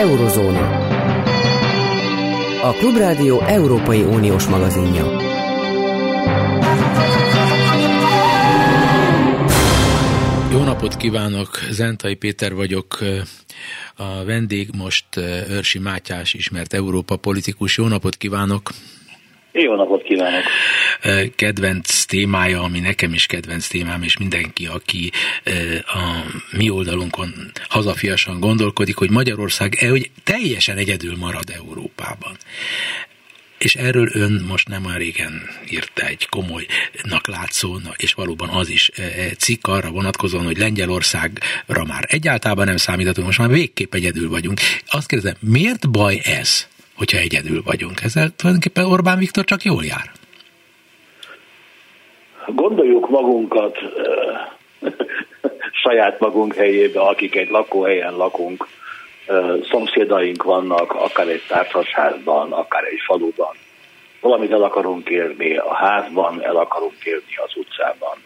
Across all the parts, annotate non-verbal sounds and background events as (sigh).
Eurozóna. A Klubrádió Európai Uniós magazinja. Jó napot kívánok, Zentai Péter vagyok, a vendég most Őrsi Mátyás, ismert Európa politikus. Jó napot kívánok! Jó napot kívánok! Kedvenc témája, ami nekem is kedvenc témám, és mindenki, aki a mi oldalunkon hazafiasan gondolkodik, hogy Magyarország e, hogy teljesen egyedül marad Európában. És erről ön most nem olyan régen írta egy komolynak látszó, és valóban az is cikk arra vonatkozóan, hogy Lengyelországra már egyáltalán nem számíthatunk, most már végképp egyedül vagyunk. Azt kérdezem, miért baj ez? Hogyha egyedül vagyunk. Ezzel tulajdonképpen Orbán Viktor csak jól jár. Gondoljuk magunkat (laughs) saját magunk helyébe, akik egy lakóhelyen lakunk, szomszédaink vannak, akár egy társasházban, akár egy faluban. Valamit el akarunk kérni a házban, el akarunk kérni az utcában,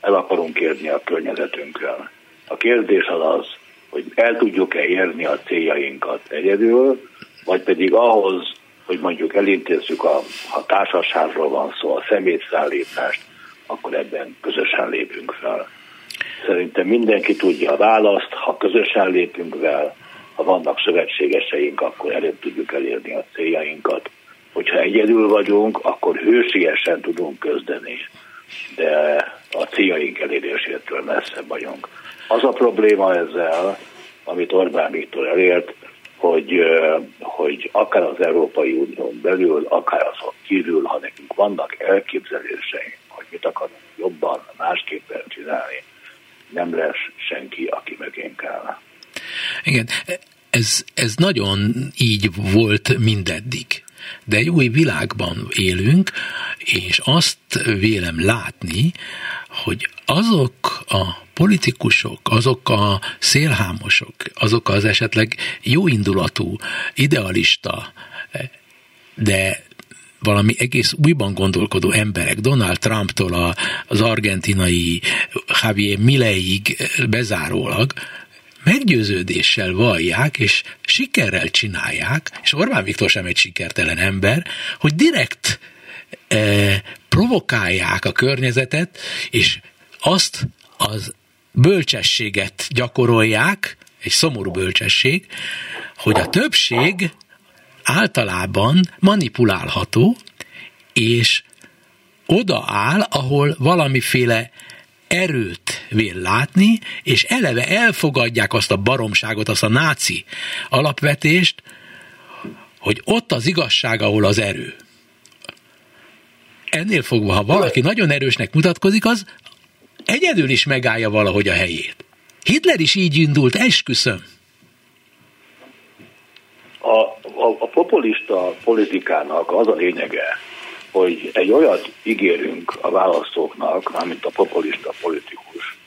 el akarunk kérni a környezetünkön. A kérdés az, hogy el tudjuk-e érni a céljainkat egyedül, vagy pedig ahhoz, hogy mondjuk elintézzük a, a társasházról van szó, a szemétszállítást, akkor ebben közösen lépünk fel. Szerintem mindenki tudja a választ, ha közösen lépünk fel, ha vannak szövetségeseink, akkor előbb tudjuk elérni a céljainkat. Hogyha egyedül vagyunk, akkor hősiesen tudunk közdeni, de a céljaink elérésétől messze vagyunk. Az a probléma ezzel, amit Orbán Viktor elért, hogy, hogy akár az Európai Unión belül, akár azon kívül, ha nekünk vannak elképzeléseink, hogy mit akarunk jobban, másképpen csinálni, nem lesz senki, aki mögénk áll. Igen, ez, ez nagyon így volt mindeddig. De egy új világban élünk, és azt vélem látni, hogy azok a politikusok, azok a szélhámosok, azok az esetleg jóindulatú, idealista, de valami egész újban gondolkodó emberek, Donald Trumptól az argentinai Javier Mileiig bezárólag, meggyőződéssel vallják, és sikerrel csinálják, és Orbán Viktor sem egy sikertelen ember, hogy direkt eh, provokálják a környezetet, és azt az bölcsességet gyakorolják, egy szomorú bölcsesség, hogy a többség általában manipulálható, és oda áll, ahol valamiféle erőt vél látni, és eleve elfogadják azt a baromságot, azt a náci alapvetést, hogy ott az igazság, ahol az erő. Ennél fogva, ha valaki nagyon erősnek mutatkozik, az egyedül is megállja valahogy a helyét. Hitler is így indult, esküszöm. A, a, a populista politikának az a lényege, hogy egy olyat ígérünk a választóknak, mármint a populista politikus,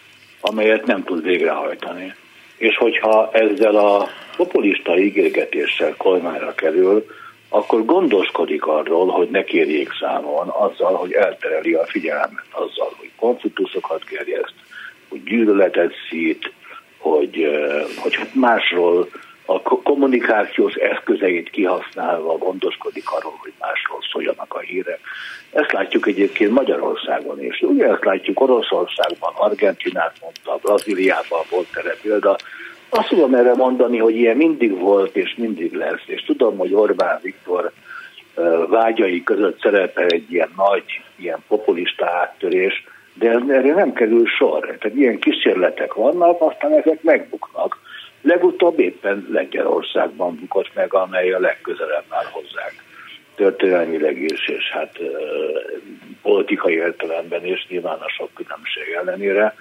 amelyet nem tud végrehajtani. És hogyha ezzel a populista ígérgetéssel kormányra kerül, akkor gondoskodik arról, hogy ne kérjék számon azzal, hogy eltereli a figyelmet, azzal, hogy konfliktusokat gerjeszt, hogy gyűlöletet szít, hogy, hogy hát másról a kommunikációs eszközeit kihasználva gondoskodik arról, hogy másról szóljanak a hírek. Ezt látjuk egyébként Magyarországon is. Ugye ezt látjuk Oroszországban, Argentinát mondta, Brazíliában volt erre példa, azt tudom erre mondani, hogy ilyen mindig volt és mindig lesz, és tudom, hogy Orbán Viktor vágyai között szerepel egy ilyen nagy, ilyen populista áttörés, de erre nem kerül sor. Tehát ilyen kísérletek vannak, aztán ezek megbuknak. Legutóbb éppen Lengyelországban bukott meg, amely a legközelebb már hozzánk történelmileg is, és hát politikai értelemben is nyilván a sok különbség ellenére.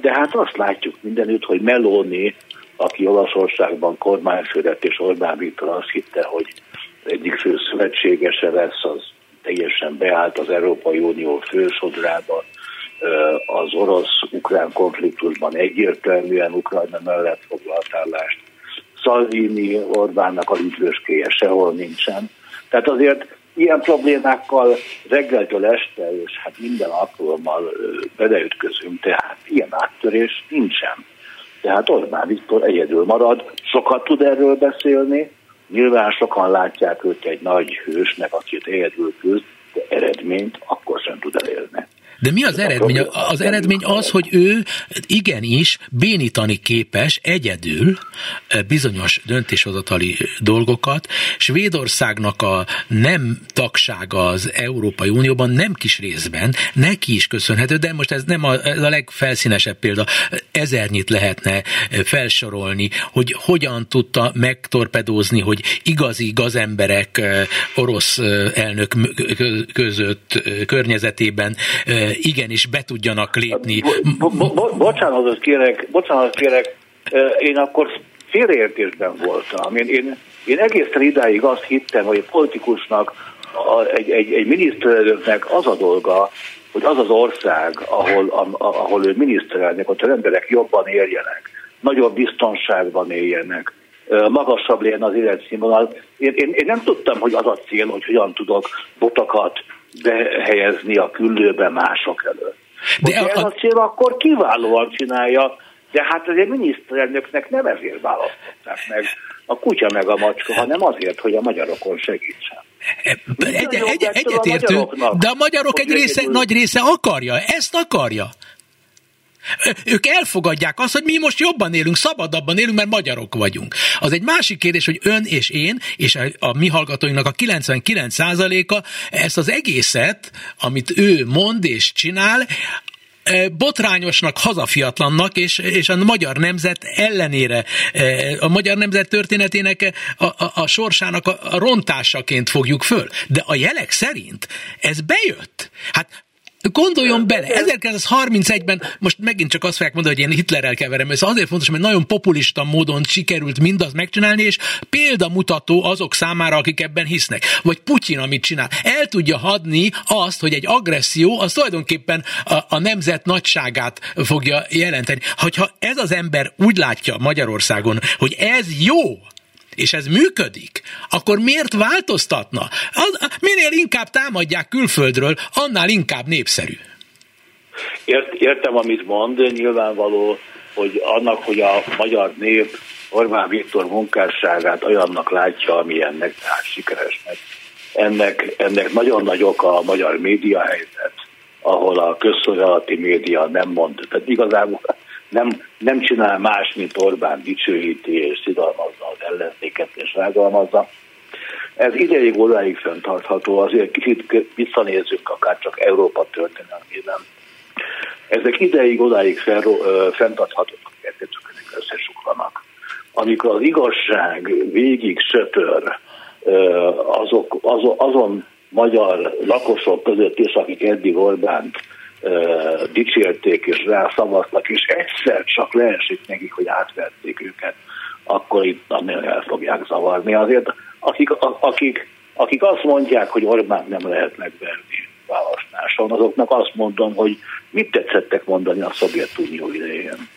De hát azt látjuk mindenütt, hogy Meloni, aki Olaszországban kormányfő lett, és Orbán Viktor azt hitte, hogy egyik fő szövetségese lesz, az teljesen beállt az Európai Unió fősodrába, az orosz-ukrán konfliktusban egyértelműen Ukrajna mellett foglalt állást. Salvini Orbánnak a üdvöskéje sehol nincsen. Tehát azért ilyen problémákkal reggeltől este, és hát minden alkalommal beleütközünk, tehát ilyen áttörés nincsen. Tehát Orbán Viktor egyedül marad, sokat tud erről beszélni, nyilván sokan látják őt egy nagy hősnek, akit egyedül küzd, de eredményt akkor sem tud elérni. De mi az eredmény? Az eredmény az, hogy ő igenis bénítani képes egyedül bizonyos döntéshozatali dolgokat. Svédországnak a nem tagsága az Európai Unióban nem kis részben neki is köszönhető, de most ez nem a, ez a legfelszínesebb példa. Ezernyit lehetne felsorolni, hogy hogyan tudta megtorpedózni, hogy igazi gazemberek orosz elnök között környezetében igenis be tudjanak lépni. Bo- bo- bo- bocsánatot kérek, bocsánatot kérek, én akkor félreértésben voltam. Én, én, én egészen idáig azt hittem, hogy a politikusnak, a, egy, egy, egy miniszterelnöknek az a dolga, hogy az az ország, ahol, a, ahol ő miniszterelnök, ott az emberek jobban éljenek, nagyobb biztonságban éljenek, magasabb legyen az életszínvonal. Én, én, én nem tudtam, hogy az a cél, hogy hogyan tudok botokat behelyezni a küllőbe mások előtt. De a, ez a cél akkor kiválóan csinálja, de hát azért miniszterelnöknek nem ezért választották meg a kutya meg a macska, hanem azért, hogy a magyarokon segítsen. Egy, egy, egyetértünk, de a magyarok egy része, nagy része akarja, ezt akarja. Ők elfogadják azt, hogy mi most jobban élünk, szabadabban élünk, mert magyarok vagyunk. Az egy másik kérdés, hogy ön és én, és a, a mi hallgatóinknak a 99%-a ezt az egészet, amit ő mond és csinál, e, botrányosnak, hazafiatlannak, és, és a magyar nemzet ellenére, e, a magyar nemzet történetének a, a, a sorsának a, a rontásaként fogjuk föl. De a jelek szerint ez bejött. Hát Gondoljon bele, 1931-ben, most megint csak azt fogják mondani, hogy én Hitlerrel keverem ez azért fontos, mert nagyon populista módon sikerült mindaz megcsinálni, és példamutató azok számára, akik ebben hisznek. Vagy Putyin, amit csinál. El tudja hadni azt, hogy egy agresszió az tulajdonképpen a, a nemzet nagyságát fogja jelenteni. Hogyha ez az ember úgy látja Magyarországon, hogy ez jó, és ez működik, akkor miért változtatna? Minél inkább támadják külföldről, annál inkább népszerű. Ért, értem, amit mond, nyilvánvaló, hogy annak, hogy a magyar nép Orbán Viktor munkásságát olyannak látja, amilyennek, tehát sikeresnek. Ennek, ennek nagyon nagy oka a magyar média helyzet, ahol a közszolgálati média nem mond. Tehát igazából nem, nem csinál más, mint Orbán dicsőíti és szidalmazza az ellenzéket és rágalmazza. Ez ideig odáig fenntartható, azért kicsit visszanézzünk akár csak Európa történelmében. Ezek ideig odáig fenntarthatóak, értetőködik összesukvanak. Amikor az igazság végig sötör azok, azon, azon magyar lakosok között is, akik eddig Orbánt dicsérték és rászavaztak, és egyszer csak leesik nekik, hogy átverték őket, akkor itt nagyon el fogják zavarni. Azért akik, akik, akik azt mondják, hogy Orbán nem lehet megverni választáson, azoknak azt mondom, hogy mit tetszettek mondani a Szovjetunió idején.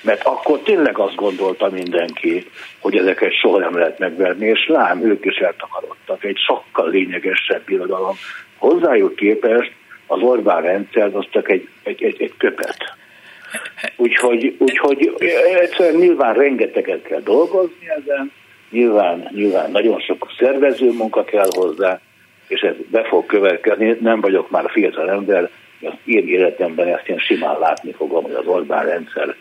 Mert akkor tényleg azt gondolta mindenki, hogy ezeket soha nem lehet megverni, és lám, ők is eltakarodtak. Egy sokkal lényegesebb birodalom. Hozzájuk képest az Orbán rendszer az csak egy, egy, egy, egy köpet. Úgyhogy, úgyhogy egyszerűen nyilván rengeteget kell dolgozni ezen, nyilván, nyilván nagyon sok szervező munka kell hozzá, és ez be fog következni. Nem vagyok már fiatal ember, az én életemben ezt én simán látni fogom, hogy az Orbán rendszer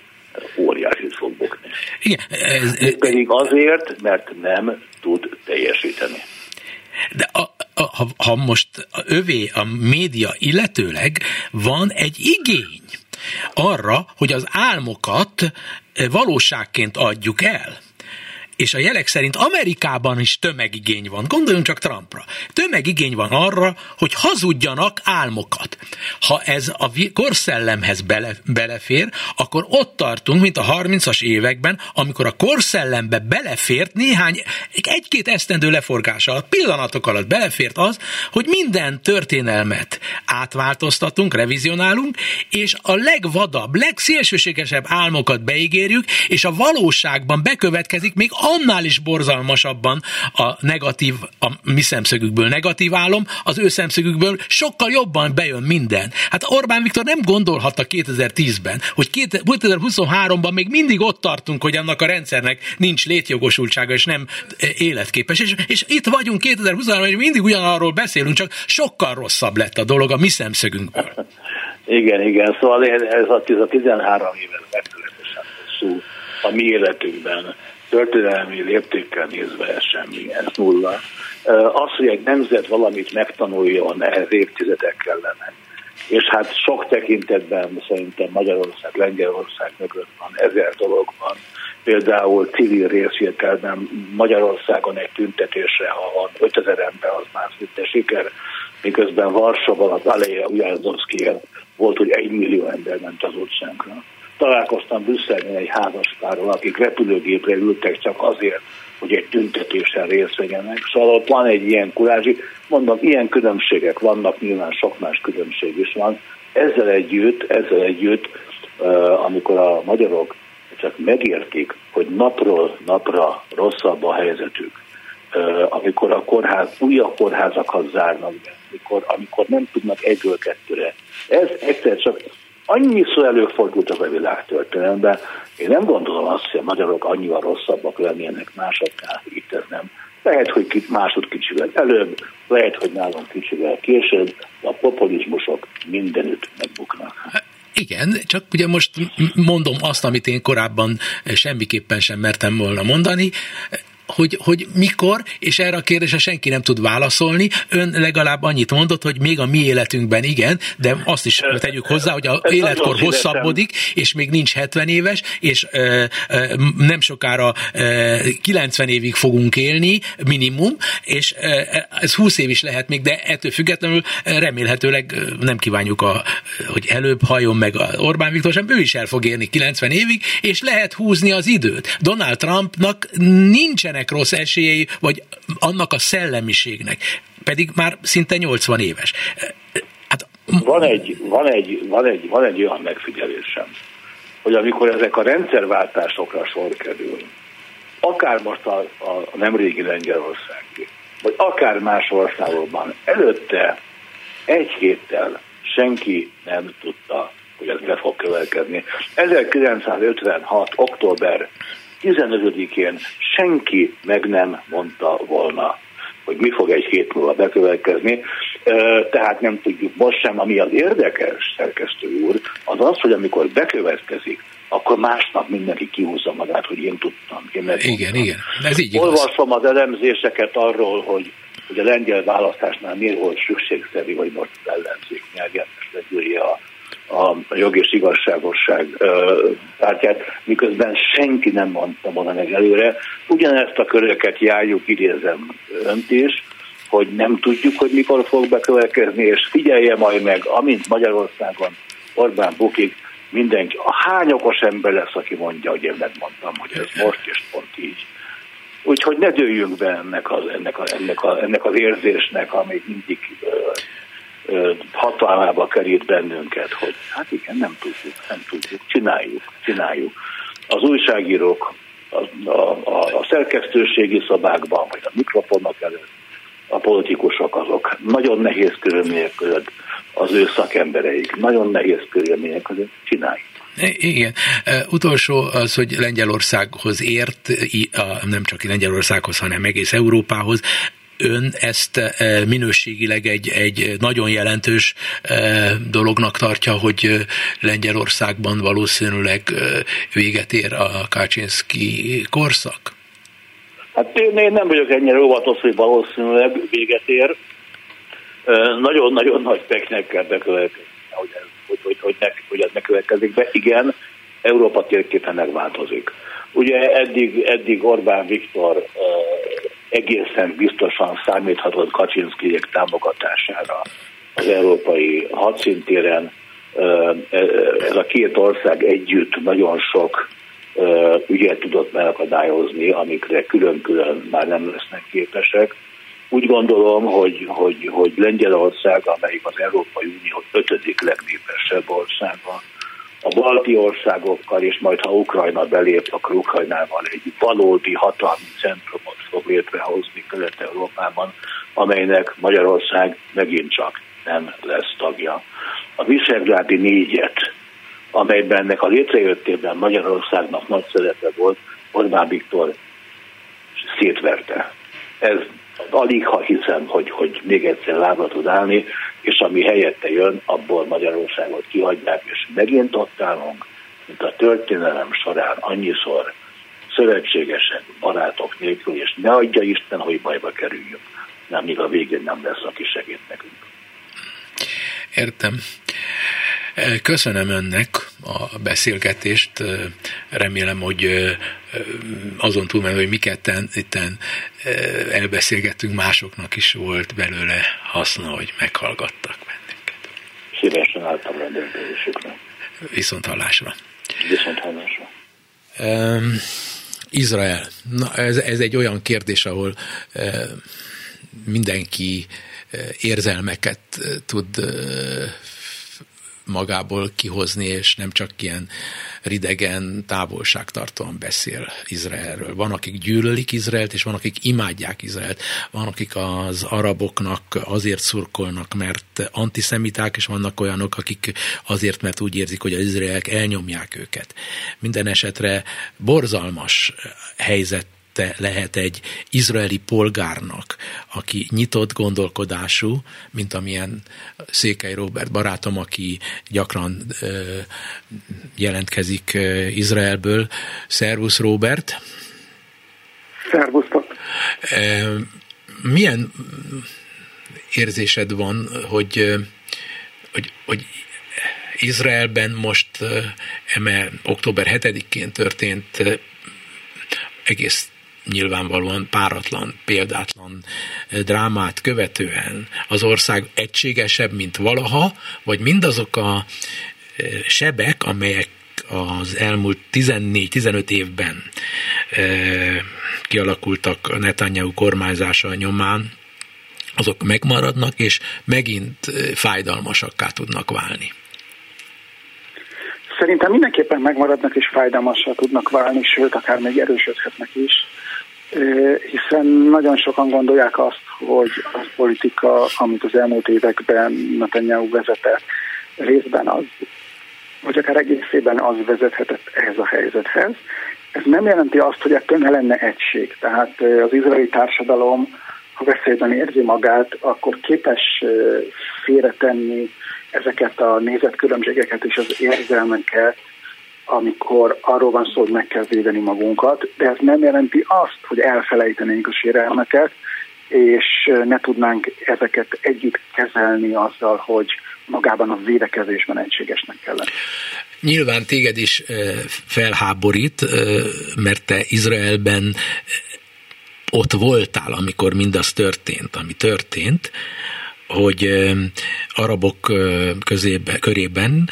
óriásit fog bukni. Igen, ez, ez, pedig azért, mert nem tud teljesíteni. De a, a, ha, most övé a média illetőleg van egy igény arra, hogy az álmokat valóságként adjuk el és a jelek szerint Amerikában is tömegigény van, gondoljunk csak Trumpra. Tömegigény van arra, hogy hazudjanak álmokat. Ha ez a korszellemhez bele, belefér, akkor ott tartunk, mint a 30-as években, amikor a korszellembe belefért néhány, egy-két esztendő leforgása alatt, pillanatok alatt belefért az, hogy minden történelmet átváltoztatunk, revizionálunk, és a legvadabb, legszélsőségesebb álmokat beígérjük, és a valóságban bekövetkezik még annál is borzalmasabban a negatív, a mi szemszögükből negatív álom, az ő szemszögükből sokkal jobban bejön minden. Hát Orbán Viktor nem gondolhatta 2010-ben, hogy 2023-ban még mindig ott tartunk, hogy annak a rendszernek nincs létjogosultsága és nem életképes. És, és itt vagyunk 2023-ban, és mindig ugyanarról beszélünk, csak sokkal rosszabb lett a dolog a mi szemszögünkből. Igen, igen, szóval ez a 13 éves megtörténetesen hosszú a mi életünkben történelmi léptékkel nézve semmi, ez nulla. Az, hogy egy nemzet valamit megtanuljon, ehhez évtizedek kellene. És hát sok tekintetben szerintem Magyarország, Lengyelország mögött van, ezer dolog van. Például civil részvételben Magyarországon egy tüntetésre, ha van 5000 ember, az már szinte siker, miközben Varsóban az Aleja Ujazdowskiel volt, hogy egy millió ember ment az utcánkra. Találkoztam Brüsszelben egy házaspárral, akik repülőgépre ültek csak azért, hogy egy tüntetésen részt vegyenek. Szóval ott van egy ilyen kurázsi, mondom, ilyen különbségek vannak, nyilván sok más különbség is van. Ezzel együtt, ezzel együtt, amikor a magyarok csak megértik, hogy napról napra rosszabb a helyzetük, amikor a kórház, újabb kórházakat zárnak be, amikor, amikor nem tudnak egyről kettőre. Ez egyszer csak annyiszor előfordult a világ történelemben, én nem gondolom azt, hogy a magyarok annyival rosszabbak lennének másoknál, itt ez nem. Lehet, hogy másod kicsivel előbb, lehet, hogy nálunk kicsivel később, de a populizmusok mindenütt megbuknak. Igen, csak ugye most mondom azt, amit én korábban semmiképpen sem mertem volna mondani hogy, hogy mikor, és erre a kérdésre senki nem tud válaszolni. Ön legalább annyit mondott, hogy még a mi életünkben igen, de azt is tegyük hozzá, hogy a életkor hosszabbodik, és még nincs 70 éves, és ö, ö, nem sokára ö, 90 évig fogunk élni, minimum, és ö, ez 20 év is lehet még, de ettől függetlenül remélhetőleg nem kívánjuk, a, hogy előbb halljon meg a Orbán Viktor sem, ő is el fog érni 90 évig, és lehet húzni az időt. Donald Trumpnak nincsen nincsenek rossz esélyei, vagy annak a szellemiségnek, pedig már szinte 80 éves. Hát, van, egy, van, egy, van, egy, van egy olyan megfigyelésem, hogy amikor ezek a rendszerváltásokra sor kerül, akár most a, a nemrégi Lengyelország, vagy akár más országokban, előtte egy héttel senki nem tudta, hogy ez be fog következni. 1956. október 15-én senki meg nem mondta volna, hogy mi fog egy hét múlva bekövetkezni, tehát nem tudjuk most sem, ami az érdekes, szerkesztő úr, az az, hogy amikor bekövetkezik, akkor másnap mindenki kihúzza magát, hogy én tudtam. Én igen, igen. Ez így Olvasom az elemzéseket arról, hogy, hogy a lengyel választásnál miért volt szükségszerű, hogy most az ellenzék legyője a a jog és igazságosság pártját, miközben senki nem mondta volna meg előre. Ugyanezt a köröket járjuk, idézem önt is, hogy nem tudjuk, hogy mikor fog bekövetkezni, és figyelje majd meg, amint Magyarországon Orbán bukik, mindenki, a hány okos ember lesz, aki mondja, hogy én megmondtam, hogy ez most és pont így. Úgyhogy ne dőljünk be ennek az, ennek, a, ennek, a, ennek az érzésnek, ami mindig hatalmába került bennünket, hogy hát igen, nem tudjuk, nem tudjuk, csináljuk, csináljuk. Az újságírók a, a, a, szerkesztőségi szobákban, vagy a mikrofonok előtt, a politikusok azok nagyon nehéz körülmények között, az ő szakembereik nagyon nehéz körülmények között csináljuk. Igen. Utolsó az, hogy Lengyelországhoz ért, nem csak Lengyelországhoz, hanem egész Európához ön ezt e, minőségileg egy, egy nagyon jelentős e, dolognak tartja, hogy Lengyelországban valószínűleg e, véget ér a Kaczynszki korszak? Hát én, én nem vagyok ennyire óvatos, hogy valószínűleg véget ér. Nagyon-nagyon nagy peknek kell bekövetkezni, hogy, hogy, hogy, hogy, ne, hogy ez ne következik be. Igen, Európa térképen megváltozik. Ugye eddig, eddig Orbán Viktor egészen biztosan számíthatott Kaczynszkijék támogatására az európai hadszintéren. Ez a két ország együtt nagyon sok ügyet tudott megakadályozni, amikre külön-külön már nem lesznek képesek. Úgy gondolom, hogy, hogy, hogy Lengyelország, amelyik az Európai Unió ötödik legnépesebb országa, a balti országokkal, és majd ha Ukrajna belép, akkor Ukrajnával egy valódi hatalmi centrumot fog létrehozni Kelet-Európában, amelynek Magyarország megint csak nem lesz tagja. A Viszegrádi négyet, amelyben ennek a létrejöttében Magyarországnak nagy szerepe volt, Orbán Viktor szétverte. Ez alig ha hiszem, hogy, hogy még egyszer lábra tud állni, és ami helyette jön, abból Magyarországot kihagyják, és megint ott állunk, mint a történelem során annyiszor szövetségesek, barátok nélkül, és ne adja Isten, hogy bajba kerüljünk. Nem, míg a végén nem lesz, aki segít nekünk. Értem. Köszönöm önnek a beszélgetést, remélem, hogy azon túl, hogy mi ketten itten elbeszélgettünk, másoknak is volt belőle haszna, hogy meghallgattak bennünket. Szívesen álltam rendelkezésükre. Viszont hallásra. Viszont hallásra. Um, Izrael. Na, ez, ez egy olyan kérdés, ahol uh, mindenki érzelmeket tud magából kihozni, és nem csak ilyen ridegen, távolságtartóan beszél Izraelről. Van, akik gyűlölik Izraelt, és van, akik imádják Izraelt. Van, akik az araboknak azért szurkolnak, mert antiszemiták, és vannak olyanok, akik azért, mert úgy érzik, hogy az izraelek elnyomják őket. Minden esetre borzalmas helyzet te lehet egy izraeli polgárnak, aki nyitott gondolkodású, mint amilyen Székely Robert barátom, aki gyakran ö, jelentkezik ö, Izraelből. Szervusz Robert! Szervusztok! Milyen érzésed van, hogy, hogy, hogy Izraelben most eme október 7-én történt egész nyilvánvalóan páratlan, példátlan eh, drámát követően az ország egységesebb, mint valaha, vagy mindazok a eh, sebek, amelyek az elmúlt 14-15 évben e, kialakultak a Netanyahu kormányzása nyomán, azok megmaradnak, és megint fájdalmasakká tudnak válni. Szerintem mindenképpen megmaradnak és fájdalmassá tudnak válni, sőt, akár még erősödhetnek is hiszen nagyon sokan gondolják azt, hogy a politika, amit az elmúlt években Netanyahu vezetett, részben az, vagy akár egészében az vezethetett ehhez a helyzethez. Ez nem jelenti azt, hogy ettől ne lenne egység. Tehát az izraeli társadalom, ha veszélyben érzi magát, akkor képes félretenni ezeket a nézetkülönbségeket és az érzelmeket, amikor arról van szó, hogy meg kell védeni magunkat, de ez nem jelenti azt, hogy elfelejtenénk a sérelmeket, és ne tudnánk ezeket együtt kezelni azzal, hogy magában a védekezésben egységesnek kell lenni. Nyilván téged is felháborít, mert te Izraelben ott voltál, amikor mindaz történt, ami történt, hogy arabok közébe, körében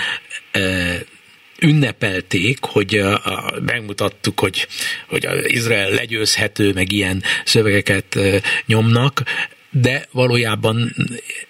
ünnepelték, hogy a, a, megmutattuk, hogy, hogy az Izrael legyőzhető, meg ilyen szövegeket nyomnak, de valójában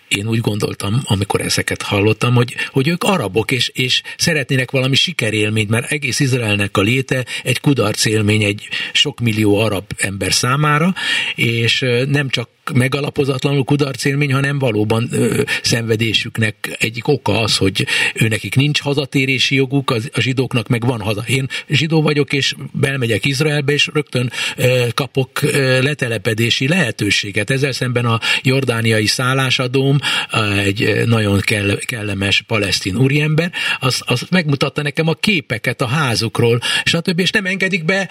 én úgy gondoltam, amikor ezeket hallottam, hogy, hogy ők arabok, és, és szeretnének valami sikerélményt, mert egész Izraelnek a léte egy kudarc élmény egy sok millió arab ember számára, és nem csak megalapozatlanul kudarcélmény, hanem valóban ö, szenvedésüknek egyik oka az, hogy őnekik nincs hazatérési joguk, az, a zsidóknak meg van haza. Én zsidó vagyok, és belmegyek Izraelbe, és rögtön ö, kapok ö, letelepedési lehetőséget. Ezzel szemben a jordániai szállásadóm, egy nagyon kell, kellemes palesztin úriember, az, az megmutatta nekem a képeket a házukról, stb. és nem engedik be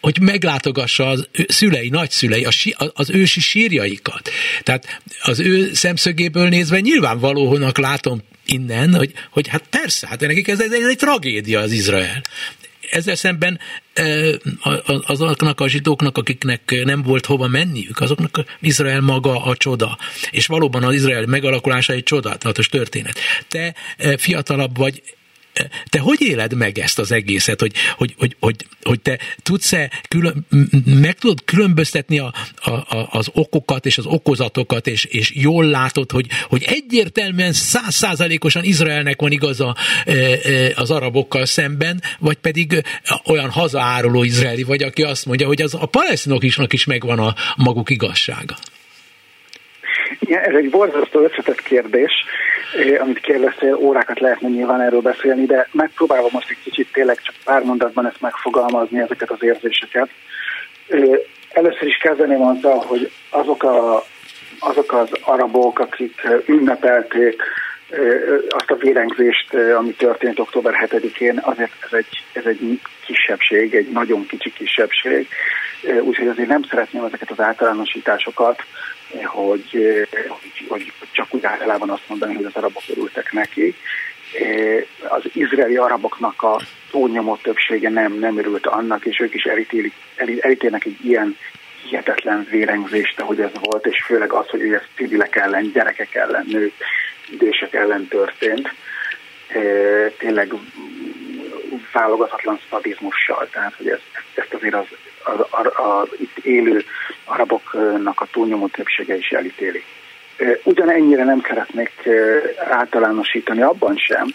hogy meglátogassa az szülei, nagyszülei, az ősi sírjaikat. Tehát az ő szemszögéből nézve nyilvánvalónak látom innen, hogy, hogy hát persze, hát nekik ez, ez egy tragédia az Izrael. Ezzel szemben azoknak a zsidóknak, akiknek nem volt hova menniük, azoknak Izrael maga a csoda. És valóban az Izrael megalakulása egy csodálatos történet. Te fiatalabb vagy, te hogy éled meg ezt az egészet, hogy, hogy, hogy, hogy, hogy te tudsz-e külön, meg tudod különböztetni a, a, a, az okokat és az okozatokat, és, és jól látod, hogy, hogy egyértelműen százszázalékosan Izraelnek van igaza e, e, az arabokkal szemben, vagy pedig olyan hazaáruló izraeli vagy, aki azt mondja, hogy az a palesztinokisnak is megvan a maguk igazsága. Ez egy borzasztó összetett kérdés, amit kérdeztél, órákat lehetne nyilván erről beszélni, de megpróbálom most egy kicsit tényleg csak pár mondatban ezt megfogalmazni, ezeket az érzéseket. Először is kezdeném azzal, hogy azok, a, azok az arabok, akik ünnepelték azt a vérengzést, ami történt október 7-én, azért ez egy, ez egy kisebbség, egy nagyon kicsi kisebbség, úgyhogy azért nem szeretném ezeket az általánosításokat hogy, hogy, hogy csak úgy általában azt mondani, hogy az arabok örültek neki. Az izraeli araboknak a túlnyomó többsége nem, nem örült annak, és ők is elítélik, elítélnek egy ilyen hihetetlen vérengzést, ahogy ez volt, és főleg az, hogy ez civilek ellen, gyerekek ellen, nők, idősek ellen történt. Tényleg válogatatlan szadizmussal, tehát hogy ezt, ezt azért az a, a, a itt élő araboknak a túlnyomó többsége is elítéli. Ugyanennyire nem szeretnék általánosítani abban sem,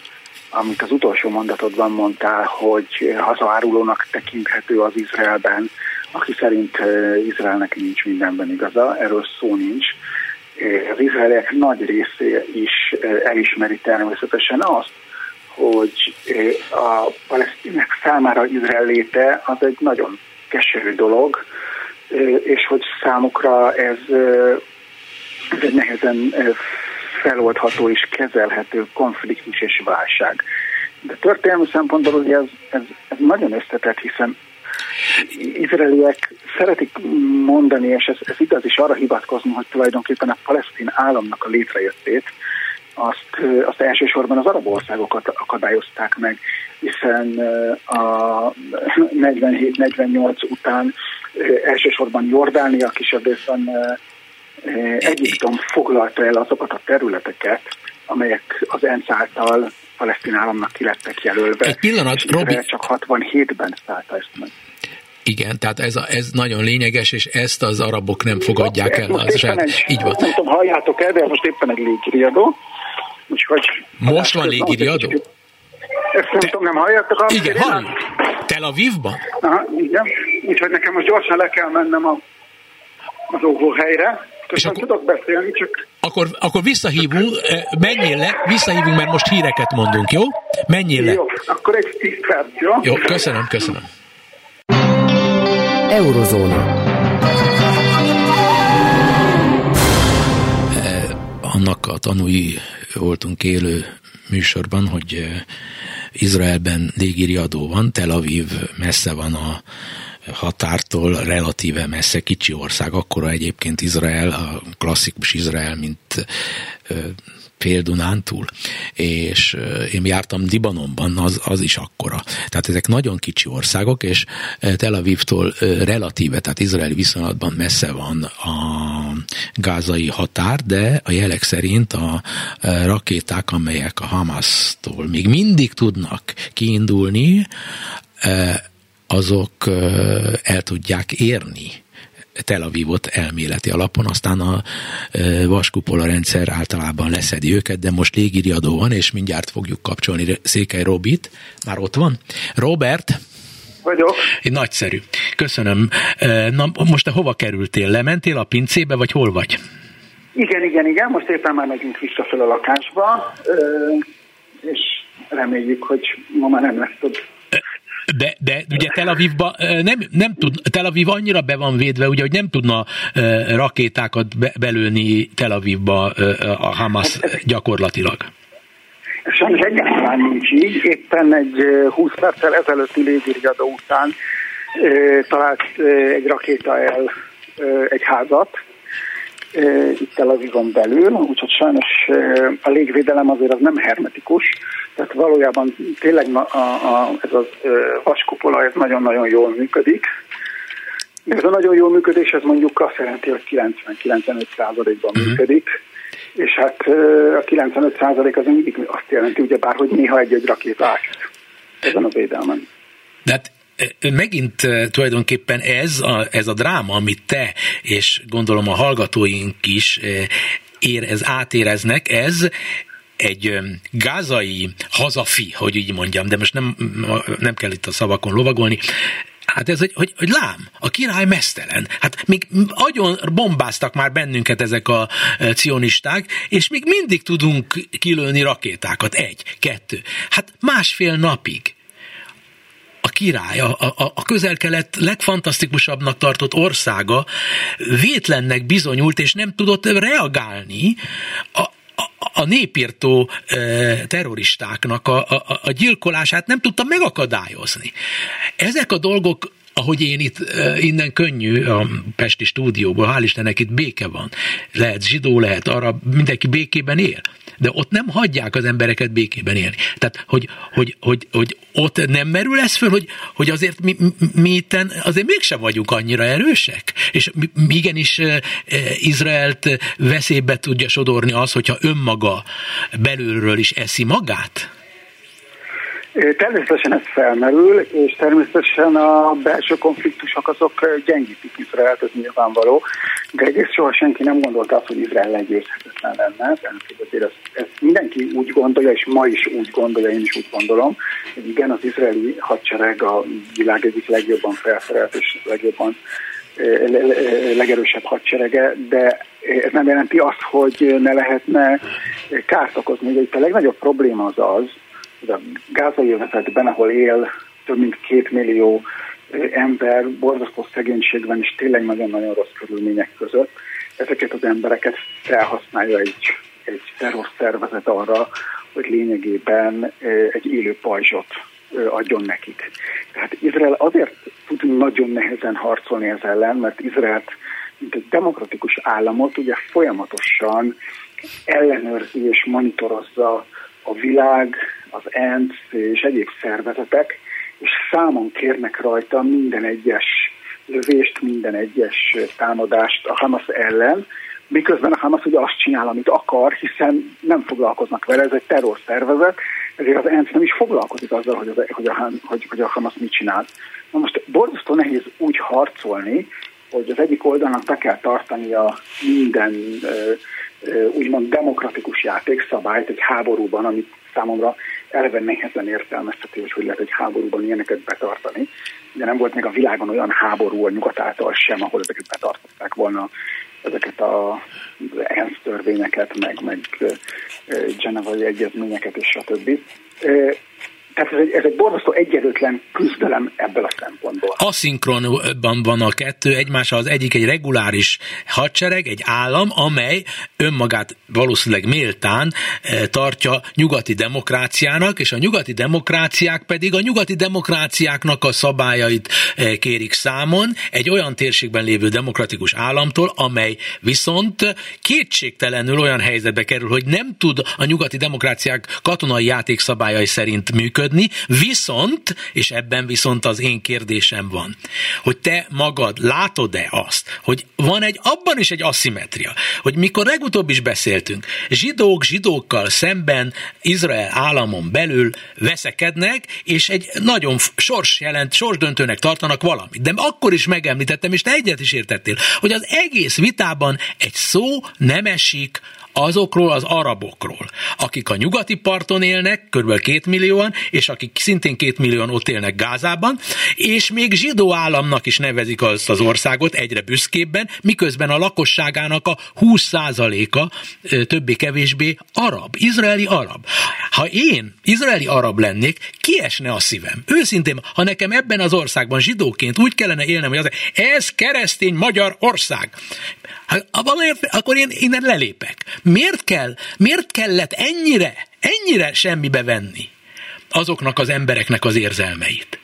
amit az utolsó mondatodban mondtál, hogy hazaárulónak tekinthető az Izraelben, aki szerint Izraelnek nincs mindenben igaza, erről szó nincs. Az izraeliek nagy része is elismeri természetesen azt, hogy a palesztinek számára Izrael léte az egy nagyon keserű dolog, és hogy számukra ez, ez nehezen feloldható és kezelhető konfliktus és válság. De történelmi szempontból ugye ez, ez, ez nagyon összetett, hiszen izraeliek szeretik mondani, és ez, ez igaz is arra hivatkozni, hogy tulajdonképpen a palesztin államnak a létrejöttét azt, azt elsősorban az arab országokat akadályozták meg, hiszen a 47-48 után elsősorban Jordánia, kisebb részben Egyiptom foglalta el azokat a területeket, amelyek az ENSZ által palesztin államnak kilettek jelölve. Egy pillanat, Robi. Csak 67-ben szállta ezt meg. Igen, tehát ez, a, ez nagyon lényeges, és ezt az arabok nem fogadják el. Az egy, Így van. Nem tudom, halljátok el, de most éppen egy légiriadó. Úgyhogy most van légiriadó? Ezt nem tudom, nem halljátok? A igen, halljuk. Tel Avivban? Aha, igen. Úgyhogy nekem most gyorsan le kell mennem a, az óvóhelyre. És akkor, tudok beszélni, csak... Akkor, akkor visszahívunk, eh, menjél le, visszahívunk, mert most híreket mondunk, jó? Menjél le. Jó, akkor egy tíz perc, jó? Jó, köszönöm, köszönöm. Eurozóna. Annak a tanúi voltunk élő műsorban, hogy eh, Izraelben adó van, Tel Aviv messze van a határtól, relatíve messze kicsi ország, akkora egyébként Izrael, a klasszikus Izrael, mint eh, fél Dunántúl, és én jártam Libanonban, az, az is akkora. Tehát ezek nagyon kicsi országok, és Tel Avivtól relatíve, tehát izraeli viszonylatban messze van a gázai határ, de a jelek szerint a rakéták, amelyek a Hamas-tól még mindig tudnak kiindulni, azok el tudják érni Tel Avivot elméleti alapon, aztán a e, vaskupola rendszer általában leszedi őket, de most légiriadó van, és mindjárt fogjuk kapcsolni Székely Robit. Már ott van? Robert? Vagyok. Én nagyszerű. Köszönöm. E, na, most te hova kerültél? Lementél a pincébe, vagy hol vagy? Igen, igen, igen. Most éppen már megyünk vissza a lakásba, és reméljük, hogy ma már nem lesz több de, de ugye Tel Avivba nem, nem tud, Tel Aviv annyira be van védve, ugye, hogy nem tudna rakétákat be, belőni Tel Avivba a Hamas gyakorlatilag. Sajnos egyáltalán nincs így. Éppen egy 20 perccel ezelőtti légiriadó után talált egy rakéta el egy házat, itt Tel Avivon belül, úgyhogy sajnos a légvédelem azért az nem hermetikus, tehát valójában tényleg a, a, ez a vaskupola ez nagyon-nagyon jól működik. De ez a nagyon jól működés, ez mondjuk azt jelenti, hogy 90-95 százalékban uh-huh. működik, És hát a 95% az mindig azt jelenti, ugye bár, hogy néha egy-egy rakéta át ezen a védelmen. De hát megint tulajdonképpen ez a, ez a dráma, amit te, és gondolom a hallgatóink is ér, ez átéreznek, ez egy gázai hazafi, hogy így mondjam, de most nem, nem kell itt a szavakon lovagolni, Hát ez, hogy, hogy, hogy lám, a király mesztelen. Hát még agyon bombáztak már bennünket ezek a cionisták, és még mindig tudunk kilőni rakétákat. Egy, kettő. Hát másfél napig király, a, a, a közel-kelet legfantasztikusabbnak tartott országa vétlennek bizonyult, és nem tudott reagálni a, a népírtó terroristáknak a, a, a gyilkolását nem tudta megakadályozni. Ezek a dolgok ahogy én itt innen könnyű a Pesti stúdióból, hál' Istennek itt béke van. Lehet zsidó, lehet arra, mindenki békében él de ott nem hagyják az embereket békében élni. Tehát, hogy, hogy, hogy, hogy ott nem merül ez föl, hogy, hogy azért mi, mi itten azért mégsem vagyunk annyira erősek, és igenis Izraelt veszélybe tudja sodorni az, hogyha önmaga belülről is eszi magát? Természetesen ez felmerül, és természetesen a belső konfliktusok azok gyengítik Izraelt, ez nyilvánvaló, de egész soha senki nem gondolta azt, hogy Izrael legyőzhetetlen lenne. Tehát azért ezt mindenki úgy gondolja, és ma is úgy gondolja, én is úgy gondolom, hogy igen, az izraeli hadsereg a világ egyik legjobban felszerelt és legjobban legerősebb hadserege, de ez nem jelenti azt, hogy ne lehetne kárt okozni. Ugye itt a legnagyobb probléma az az, a gázai övezetben, ahol él több mint két millió ember borzasztó szegénységben és tényleg nagyon-nagyon rossz körülmények között, ezeket az embereket felhasználja egy, egy terrorszervezet arra, hogy lényegében egy élő pajzsot adjon nekik. Tehát Izrael azért tud nagyon nehezen harcolni ez ellen, mert Izraelt, mint egy demokratikus államot, ugye folyamatosan ellenőrzi és monitorozza a világ, az ENSZ és egyéb szervezetek, és számon kérnek rajta minden egyes lövést, minden egyes támadást a Hamas ellen, miközben a Hamas ugye azt csinál, amit akar, hiszen nem foglalkoznak vele, ez egy terrorszervezet, ezért az ENSZ nem is foglalkozik azzal, hogy, az, hogy, a, hogy, hogy a Hamas mit csinál. Na most borzasztó nehéz úgy harcolni, hogy az egyik oldalnak be kell tartania minden úgymond demokratikus játékszabályt egy háborúban, amit számomra eleve nehezen értelmezhető, hogy hogy lehet egy háborúban ilyeneket betartani. De nem volt még a világon olyan háború a nyugat által sem, ahol ezeket betartották volna ezeket a ENSZ törvényeket, meg, meg Genevai egyezményeket és stb. Tehát ez egy, ez egy borzasztó egyenlőtlen küzdelem ebből a szempontból. Aszinkronban van a kettő egymással, az egyik egy reguláris hadsereg, egy állam, amely önmagát valószínűleg méltán eh, tartja nyugati demokráciának, és a nyugati demokráciák pedig a nyugati demokráciáknak a szabályait eh, kérik számon egy olyan térségben lévő demokratikus államtól, amely viszont kétségtelenül olyan helyzetbe kerül, hogy nem tud a nyugati demokráciák katonai játékszabályai szerint működni, működni, viszont, és ebben viszont az én kérdésem van, hogy te magad látod-e azt, hogy van egy, abban is egy aszimetria, hogy mikor legutóbb is beszéltünk, zsidók zsidókkal szemben Izrael államon belül veszekednek, és egy nagyon sors jelent, sorsdöntőnek tartanak valamit. De akkor is megemlítettem, és te egyet is értettél, hogy az egész vitában egy szó nem esik azokról az arabokról, akik a nyugati parton élnek, kb. két millióan, és akik szintén két millióan ott élnek Gázában, és még zsidó államnak is nevezik azt az országot egyre büszkébben, miközben a lakosságának a 20%-a többé-kevésbé arab, izraeli arab. Ha én izraeli arab lennék, kiesne a szívem. Őszintén, ha nekem ebben az országban zsidóként úgy kellene élnem, hogy az, ez keresztény magyar ország. Hát, akkor én innen lelépek. Miért kell, miért kellett ennyire, ennyire semmibe venni azoknak az embereknek az érzelmeit?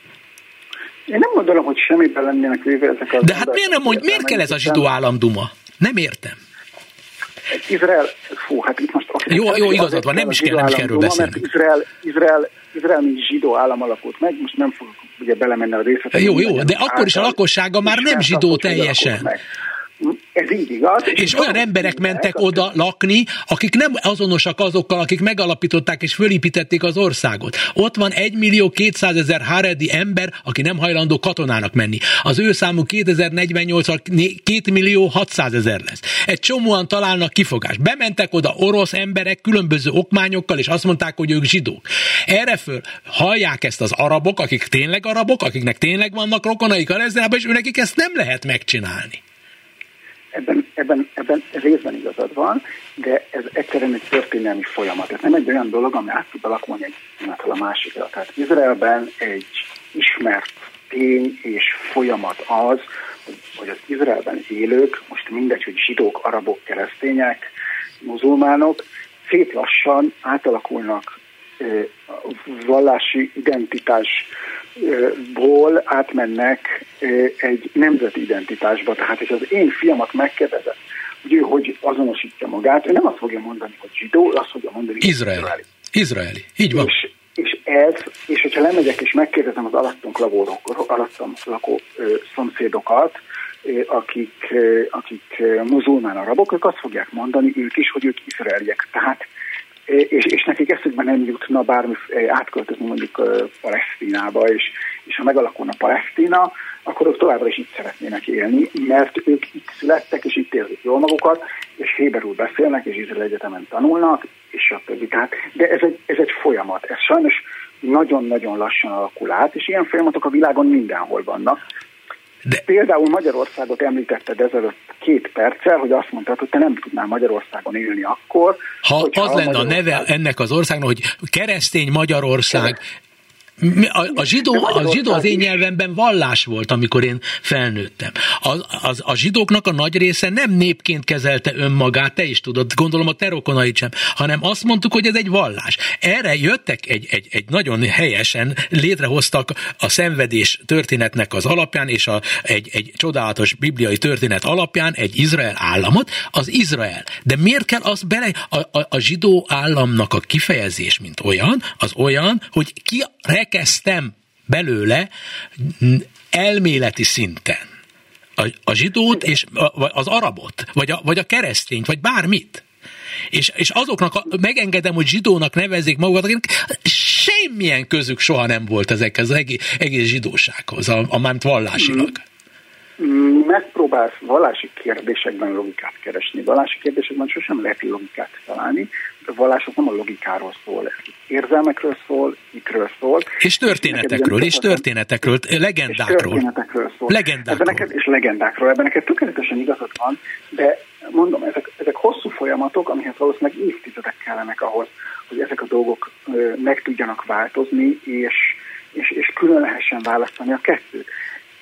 Én nem gondolom, hogy semmibe lennének véve ezek az De hát miért nem mondj, miért kell ez a zsidó államduma? Nem értem. Izrael, fú, hát itt most... Jó, jó, igazad van, nem is kell, nem is kell erről beszélni. Izrael, Izrael, Izrael, mint zsidó állam alakult meg, most nem fogok ugye belemenni a részletekbe. Jó, jó, de akkor is a lakossága már nem zsidó teljesen. Ez így igaz. És, és olyan emberek mentek oda lakni, akik nem azonosak azokkal, akik megalapították és fölépítették az országot. Ott van 1 millió 200 ezer Haredi ember, aki nem hajlandó katonának menni. Az ő számú 2048-al 2 millió 600 ezer lesz. Egy csomóan találnak kifogást. Bementek oda orosz emberek különböző okmányokkal, és azt mondták, hogy ők zsidók. Erre föl hallják ezt az arabok, akik tényleg arabok, akiknek tényleg vannak rokonaik a és őnekik ezt nem lehet megcsinálni. Ebben, ebben, ebben részben igazad van, de ez egyszerűen egy történelmi folyamat. Ez nem egy olyan dolog, ami át tud alakulni egy pillanatról a másikra. Tehát Izraelben egy ismert tény és folyamat az, hogy az Izraelben élők, most mindegy, hogy zsidók, arabok, keresztények, muzulmánok, szép lassan átalakulnak vallási identitásból átmennek egy nemzeti identitásba. Tehát, és az én fiamat megkérdezett, hogy ő hogy azonosítja magát, ő nem azt fogja mondani, hogy zsidó, azt fogja mondani, hogy izraeli. Izraeli, izraeli. így van. És, és ez, és hogyha lemegyek és megkérdezem az alattunk lakó, alattam lakó ö, szomszédokat, akik, akik muzulmán arabok, ők azt fogják mondani ők is, hogy ők izraeliek. Tehát és, és nekik eszükben nem jutna bármi átköltözni mondjuk Palesztinába, és, és ha megalakulna Palesztina, akkor ők továbbra is itt szeretnének élni, mert ők itt születtek, és itt érzik jól magukat, és héberül beszélnek, és Izrael Egyetemen tanulnak, és többi. Tehát, de ez egy, ez egy folyamat. Ez sajnos nagyon-nagyon lassan alakul át, és ilyen folyamatok a világon mindenhol vannak. De... Például Magyarországot említetted ezelőtt két perccel, hogy azt mondtad, hogy te nem tudnál Magyarországon élni akkor. Ha az lenne a neve ennek az országnak, hogy keresztény Magyarország, a, a, zsidó, a zsidó az én nyelvemben vallás volt, amikor én felnőttem. A, az, a zsidóknak a nagy része nem népként kezelte önmagát, te is tudod, gondolom a terokonait sem, hanem azt mondtuk, hogy ez egy vallás. Erre jöttek egy, egy, egy nagyon helyesen, létrehoztak a szenvedés történetnek az alapján, és a, egy, egy csodálatos bibliai történet alapján egy Izrael államot, az Izrael. De miért kell az bele, a, a, a zsidó államnak a kifejezés, mint olyan, az olyan, hogy ki rekeztem belőle elméleti szinten a, a zsidót és a, az arabot, vagy a, vagy a keresztényt, vagy bármit. És, és azoknak a, megengedem, hogy zsidónak nevezzék magukat, akik semmilyen közük soha nem volt ezekhez az egész, egész zsidósághoz, a, a mármint vallásilag. Megpróbálsz vallási kérdésekben logikát keresni. Vallási kérdésekben sosem lehet logikát találni, a vallások nem a logikáról szól, érzelmekről szól, ikről szól. És történetekről, és történetekről, legendákról. És történetekről szól. Legendákról. Ebben neked, és legendákról. Ebben neked tökéletesen igazad van, de mondom, ezek, ezek hosszú folyamatok, amihez valószínűleg évtizedek kellenek ahhoz, hogy ezek a dolgok ö, meg tudjanak változni, és, és, és külön lehessen választani a kettőt.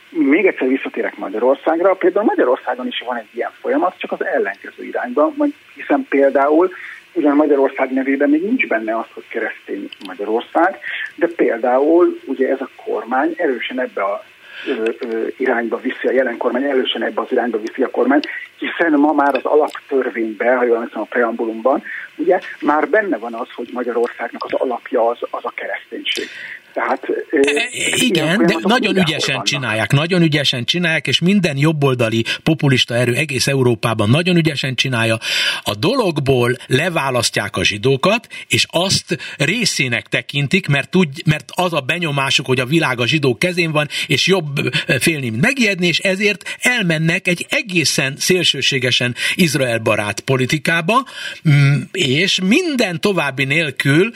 Még egyszer visszatérek Magyarországra. Például Magyarországon is van egy ilyen folyamat, csak az ellenkező irányba, hiszen például ugyan Magyarország nevében még nincs benne az, hogy keresztény Magyarország, de például ugye ez a kormány erősen ebbe a ö, ö, irányba viszi, a jelen kormány erősen ebbe az irányba viszi a kormány, hiszen ma már az alaptörvényben, ha jól emlékszem a preambulumban, ugye már benne van az, hogy Magyarországnak az alapja az, az a kereszténység. Tehát, e, igen, de nagyon ügyesen vannak. csinálják, nagyon ügyesen csinálják, és minden jobboldali populista erő egész Európában nagyon ügyesen csinálja. A dologból leválasztják a zsidókat, és azt részének tekintik, mert, tud, mert az a benyomásuk, hogy a világ a zsidók kezén van, és jobb félni, mint megijedni, és ezért elmennek egy egészen szélsőségesen Izrael barát politikába, mm, és minden további nélkül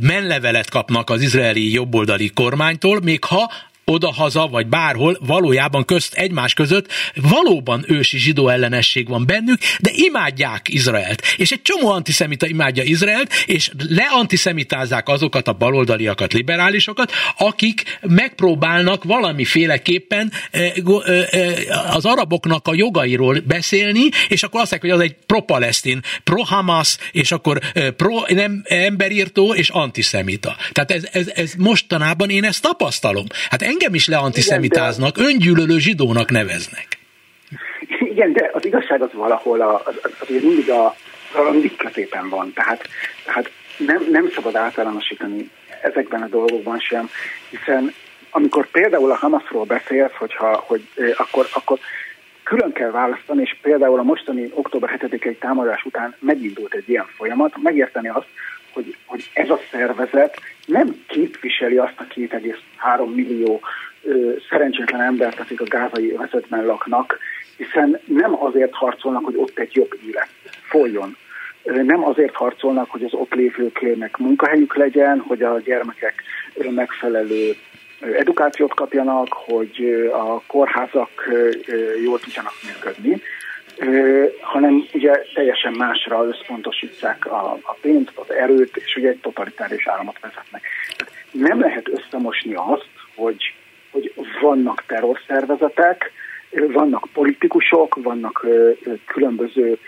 menlevelet kapnak az izraeli jobb jobboldali kormánytól, még ha odahaza, vagy bárhol, valójában közt egymás között valóban ősi zsidó ellenesség van bennük, de imádják Izraelt. És egy csomó antiszemita imádja Izraelt, és leantiszemitázzák azokat a baloldaliakat, liberálisokat, akik megpróbálnak valamiféleképpen eh, eh, eh, az araboknak a jogairól beszélni, és akkor azt mondják, hogy az egy pro-palesztin, pro-Hamas, és akkor pro nem emberírtó és antiszemita. Tehát ez, ez, ez mostanában én ezt tapasztalom. Hát engem is leantiszemitáznak, Igen, öngyűlölő zsidónak neveznek. Igen, de az igazság az valahol a, az, az mindig a, mindig középen van. Tehát, tehát nem, nem szabad általánosítani ezekben a dolgokban sem, hiszen amikor például a Hamasról beszélsz, hogyha, hogy, akkor, akkor külön kell választani, és például a mostani október 7-i támadás után megindult egy ilyen folyamat, megérteni azt, hogy, hogy ez a szervezet nem képviseli azt a 2,3 millió ö, szerencsétlen embert, akik a gázai vezetben laknak, hiszen nem azért harcolnak, hogy ott egy jobb élet folyjon. Nem azért harcolnak, hogy az ott lévőknek munkahelyük legyen, hogy a gyermekek megfelelő edukációt kapjanak, hogy a kórházak jól tudjanak működni, hanem ugye teljesen másra összpontosítják a, a pénzt, az erőt, és ugye egy totalitárius államot vezetnek. Nem lehet összemosni azt, hogy, hogy vannak terrorszervezetek, vannak politikusok, vannak különböző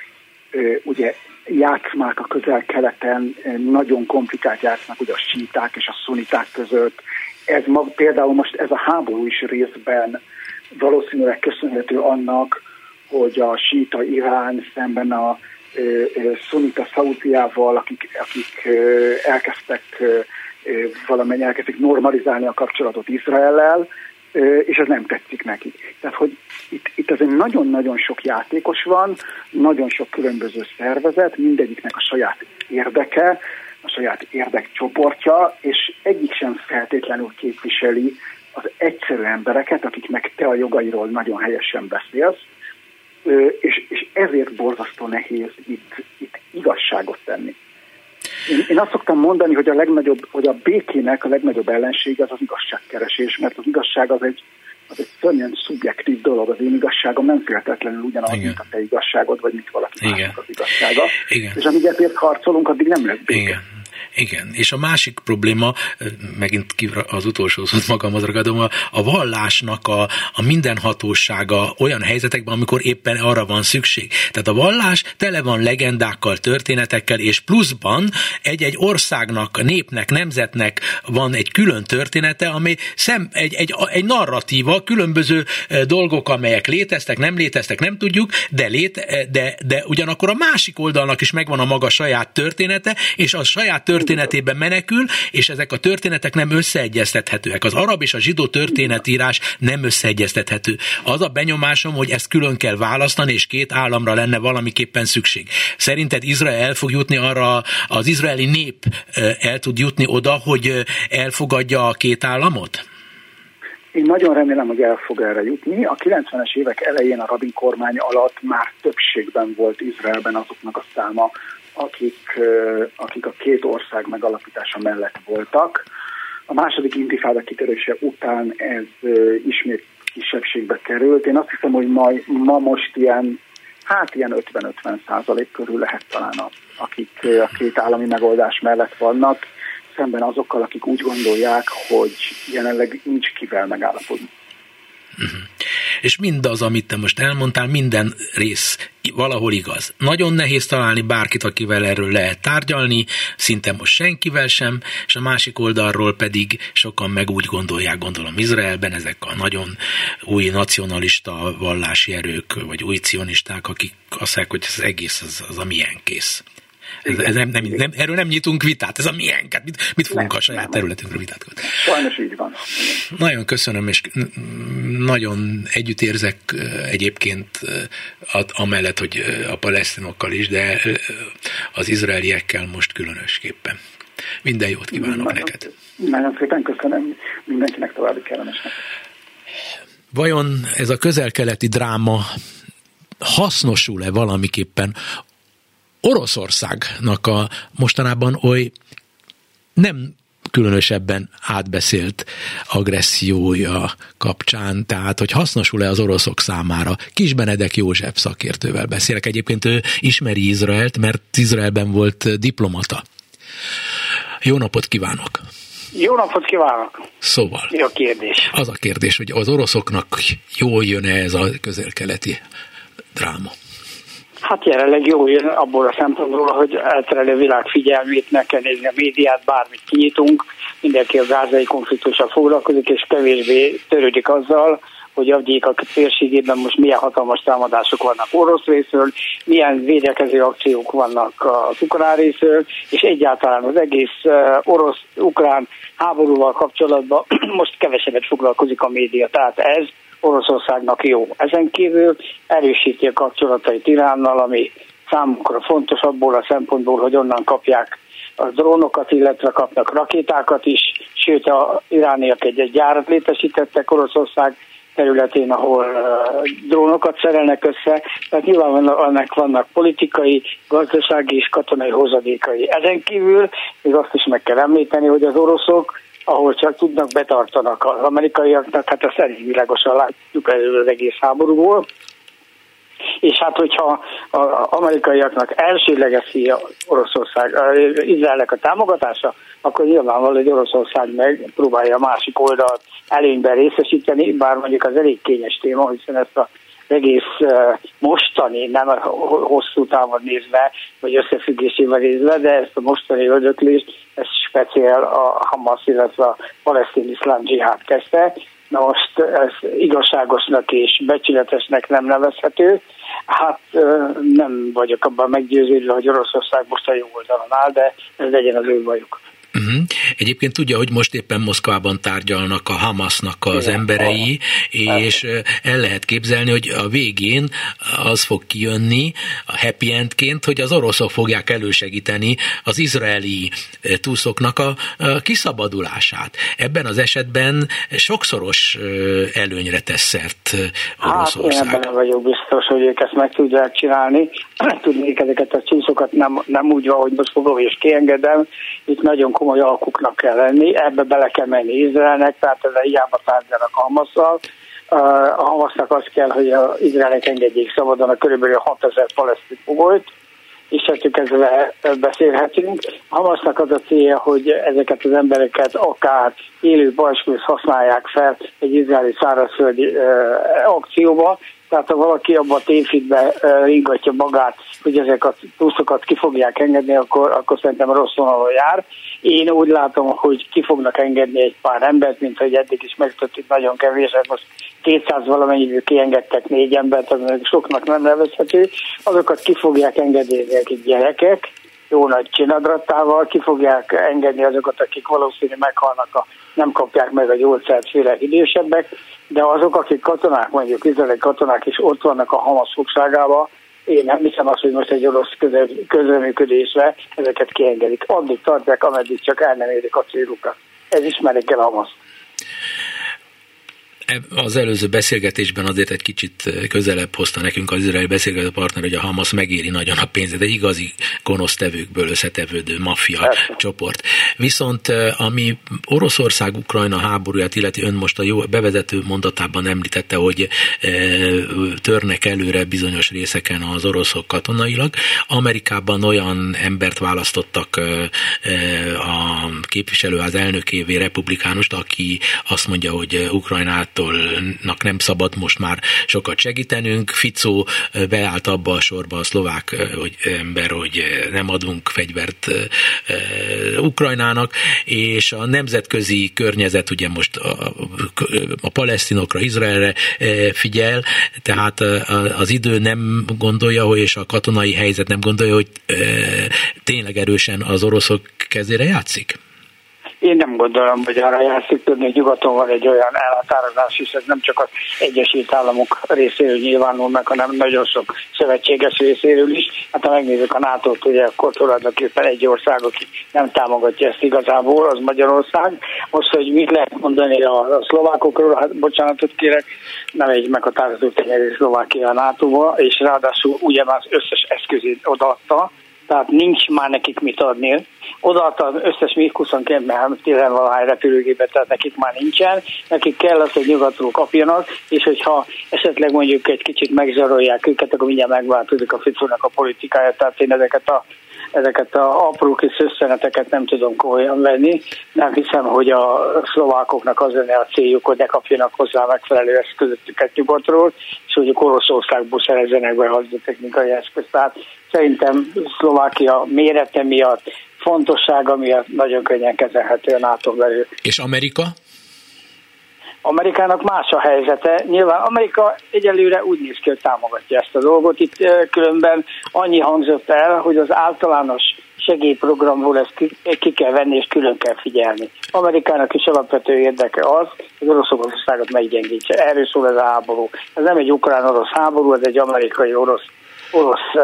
ugye játszmák a közel-keleten, nagyon komplikált játszmák, ugye a síták és a szuniták között. Ez ma, például most ez a háború is részben valószínűleg köszönhető annak, hogy a síta Irán szemben a szunita Szaudiával, akik, akik elkezdtek valamennyi elkezdték normalizálni a kapcsolatot Izraellel, és ez nem tetszik neki. Tehát, hogy itt, itt azért nagyon-nagyon sok játékos van, nagyon sok különböző szervezet, mindegyiknek a saját érdeke, a saját érdekcsoportja, és egyik sem feltétlenül képviseli az egyszerű embereket, akiknek te a jogairól nagyon helyesen beszélsz, és, és ezért borzasztó nehéz itt, itt igazságot tenni. Én, én azt szoktam mondani, hogy a legnagyobb, hogy a békének a legnagyobb ellensége az az igazságkeresés, mert az igazság az egy, az egy szörnyen szubjektív dolog. Az én igazságom nem feltétlenül ugyanaz, Igen. mint a te igazságod, vagy mint valaki másnak az igazsága. Igen. És amíg ezért harcolunk, addig nem lesz béke. Igen. Igen, és a másik probléma, megint az utolsó szót magamhoz ragadom, a, a vallásnak a, a mindenhatósága olyan helyzetekben, amikor éppen arra van szükség. Tehát a vallás tele van legendákkal, történetekkel, és pluszban egy-egy országnak, népnek, nemzetnek van egy külön története, ami szem, egy, egy, egy narratíva, különböző dolgok, amelyek léteztek, nem léteztek, nem tudjuk, de, lét, de, de ugyanakkor a másik oldalnak is megvan a maga saját története, és a saját története történetében menekül, és ezek a történetek nem összeegyeztethetőek. Az arab és a zsidó történetírás nem összeegyeztethető. Az a benyomásom, hogy ezt külön kell választani, és két államra lenne valamiképpen szükség. Szerinted Izrael el fog jutni arra, az izraeli nép el tud jutni oda, hogy elfogadja a két államot? Én nagyon remélem, hogy el fog erre jutni. A 90-es évek elején a Rabin kormány alatt már többségben volt Izraelben azoknak a száma, akik, akik a két ország megalapítása mellett voltak. A második intifáda kitörése után ez ismét kisebbségbe került. Én azt hiszem, hogy ma, ma most ilyen, hát ilyen 50-50 százalék körül lehet talán, akik a két állami megoldás mellett vannak, szemben azokkal, akik úgy gondolják, hogy jelenleg nincs kivel megállapodni. Uh-huh. És mindaz, amit te most elmondtál, minden rész valahol igaz. Nagyon nehéz találni bárkit, akivel erről lehet tárgyalni, szinte most senkivel sem, és a másik oldalról pedig sokan meg úgy gondolják, gondolom Izraelben, ezek a nagyon új nacionalista vallási erők, vagy új cionisták, akik azt mondják, hogy ez egész az, az a milyen kész. Ez, ez nem, nem, nem, erről nem nyitunk vitát, ez a miénket, mit, mit fogunk nem, a saját területünkről vitátkozni. Sajnos így van. Nagyon köszönöm, és nagyon együtt érzek egyébként amellett, hogy a palesztinokkal is, de az izraeliekkel most különösképpen. Minden jót kívánok nagyon, neked. Nagyon szépen köszönöm mindenkinek további kellemesnek. Vajon ez a közel-keleti dráma hasznosul-e valamiképpen Oroszországnak a mostanában oly nem különösebben átbeszélt agressziója kapcsán, tehát hogy hasznosul-e az oroszok számára. Kis Benedek József szakértővel beszélek. Egyébként ő ismeri Izraelt, mert Izraelben volt diplomata. Jó napot kívánok! Jó napot kívánok! Szóval. Mi a kérdés? Az a kérdés, hogy az oroszoknak jól jön-e ez a közel-keleti dráma? Hát jelenleg jó jön abból a szempontból, hogy elterelő világ figyelmét, meg kell nézni a médiát, bármit kinyitunk, mindenki a gázai konfliktussal foglalkozik, és kevésbé törődik azzal, hogy a térségében most milyen hatalmas támadások vannak orosz részről, milyen védekező akciók vannak az ukrán részről, és egyáltalán az egész orosz-ukrán háborúval kapcsolatban (clears throat) most kevesebbet foglalkozik a média. Tehát ez Oroszországnak jó. Ezen kívül erősíti a kapcsolatait Iránnal, ami számukra fontos abból a szempontból, hogy onnan kapják a drónokat, illetve kapnak rakétákat is, sőt a irániak egy, egy gyárat létesítettek Oroszország területén, ahol uh, drónokat szerelnek össze, tehát nyilván ennek vannak politikai, gazdasági és katonai hozadékai. Ezen kívül még azt is meg kell említeni, hogy az oroszok ahol csak tudnak, betartanak az amerikaiaknak, hát ezt elég világosan látjuk előre az egész háborúból. És hát, hogyha az amerikaiaknak elsőleges célja Oroszország, Izraelnek a támogatása, akkor nyilvánvaló, hogy Oroszország meg próbálja a másik oldalt előnyben részesíteni, bár mondjuk az elég kényes téma, hiszen ezt a egész mostani, nem hosszú távon nézve, vagy összefüggésével nézve, de ezt a mostani ödöklést, ez speciál a Hamas, illetve a palesztin iszlám dzsihád kezdte. Na most ez igazságosnak és becsületesnek nem nevezhető. Hát nem vagyok abban meggyőződve, hogy Oroszország most a jó oldalon áll, de ez legyen az ő bajuk. Uh-huh. Egyébként tudja, hogy most éppen Moszkvában tárgyalnak a Hamasnak az Igen, emberei, a... és el lehet képzelni, hogy a végén az fog kijönni a happy endként, hogy az oroszok fogják elősegíteni az izraeli túszoknak a, kiszabadulását. Ebben az esetben sokszoros előnyre tesz szert Oroszország. Hát én ebben vagyok biztos, hogy ők ezt meg tudják csinálni. (clears throat) Tudnék ezeket a túszokat nem, nem úgy, ahogy most fogom és kiengedem. Itt nagyon komoly komoly alkuknak kell lenni, ebbe bele kell menni Izraelnek, tehát ezzel hiába tárgyalnak Hamasszal. A Hamasznak az kell, hogy az Izraelnek engedjék szabadon a körülbelül 6000 palesztin fogolyt, és ettől ezzel beszélhetünk. Hamasznak az a célja, hogy ezeket az embereket akár élő bajskulsz használják fel egy izraeli szárazföldi akcióba, tehát ha valaki abban a tévhitbe ringatja magát, hogy ezek a túszokat ki fogják engedni, akkor, akkor szerintem rossz vonalon jár. Én úgy látom, hogy ki fognak engedni egy pár embert, mint hogy eddig is megtörtént nagyon kevés, hát most 200 valamennyiből kiengedtek négy embert, az soknak nem nevezhető, azokat ki fogják engedni, akik gyerekek, jó nagy csinadrattával, ki fogják engedni azokat, akik valószínű meghalnak, a, nem kapják meg a gyógyszert, főleg idősebbek, de azok, akik katonák, mondjuk izraeli katonák is ott vannak a Hamas fogságában, én nem hiszem azt, hogy most egy orosz közreműködésre ezeket kiengedik. Addig tartják, ameddig csak el nem érik a célukat. Ez ismerik el Hamas az előző beszélgetésben azért egy kicsit közelebb hozta nekünk az izraeli beszélgető partner, hogy a Hamas megéri nagyon a pénzet, egy igazi gonosztevőkből összetevődő maffia Persze. csoport. Viszont ami Oroszország-Ukrajna háborúját illeti, ön most a jó bevezető mondatában említette, hogy törnek előre bizonyos részeken az oroszok katonailag. Amerikában olyan embert választottak a képviselőház elnökévé republikánust, aki azt mondja, hogy Ukrajnát Fiatolnak nem szabad most már sokat segítenünk. Ficó beállt abba a sorba a szlovák hogy ember, hogy nem adunk fegyvert Ukrajnának, és a nemzetközi környezet ugye most a, a palesztinokra, Izraelre figyel, tehát az idő nem gondolja, hogy és a katonai helyzet nem gondolja, hogy tényleg erősen az oroszok kezére játszik? Én nem gondolom, hogy arra játszik tudni, hogy nyugaton van egy olyan elhatározás, és ez nem csak az Egyesült Államok részéről nyilvánul meg, hanem nagyon sok szövetséges részéről is. Hát ha megnézzük a NATO-t, ugye akkor tulajdonképpen egy ország, aki nem támogatja ezt igazából, az Magyarország. Most, hogy mit lehet mondani a, a szlovákokról, hát bocsánatot kérek, nem egy meghatározó tényező Szlovákia a NATO-ba, és ráadásul ugye már az összes eszközét odaadta, tehát nincs már nekik mit adni. Odaadta az összes MiG-22, mert 10 valahány repülőgépet, tehát nekik már nincsen, nekik kell az, hogy nyugatról kapjanak, és hogyha esetleg mondjuk egy kicsit megzsarolják őket, akkor mindjárt megváltozik a Ficónak a politikája, tehát én ezeket a ezeket a apró kis összeneteket nem tudom komolyan venni. Nem hiszem, hogy a szlovákoknak az lenne a céljuk, hogy ne kapjanak hozzá megfelelő eszközöket nyugatról, és hogy Oroszországból szerezzenek be technikai eszközt. Tehát szerintem Szlovákia mérete miatt, fontossága miatt nagyon könnyen kezelhető a NATO belül. És Amerika? Amerikának más a helyzete. Nyilván Amerika egyelőre úgy néz ki, hogy támogatja ezt a dolgot. Itt különben annyi hangzott el, hogy az általános segélyprogramból ezt ki, ki kell venni és külön kell figyelni. Amerikának is alapvető érdeke az, hogy Oroszországot meggyengítse. Erről szól ez a háború. Ez nem egy ukrán-orosz háború, ez egy amerikai-orosz orosz eh,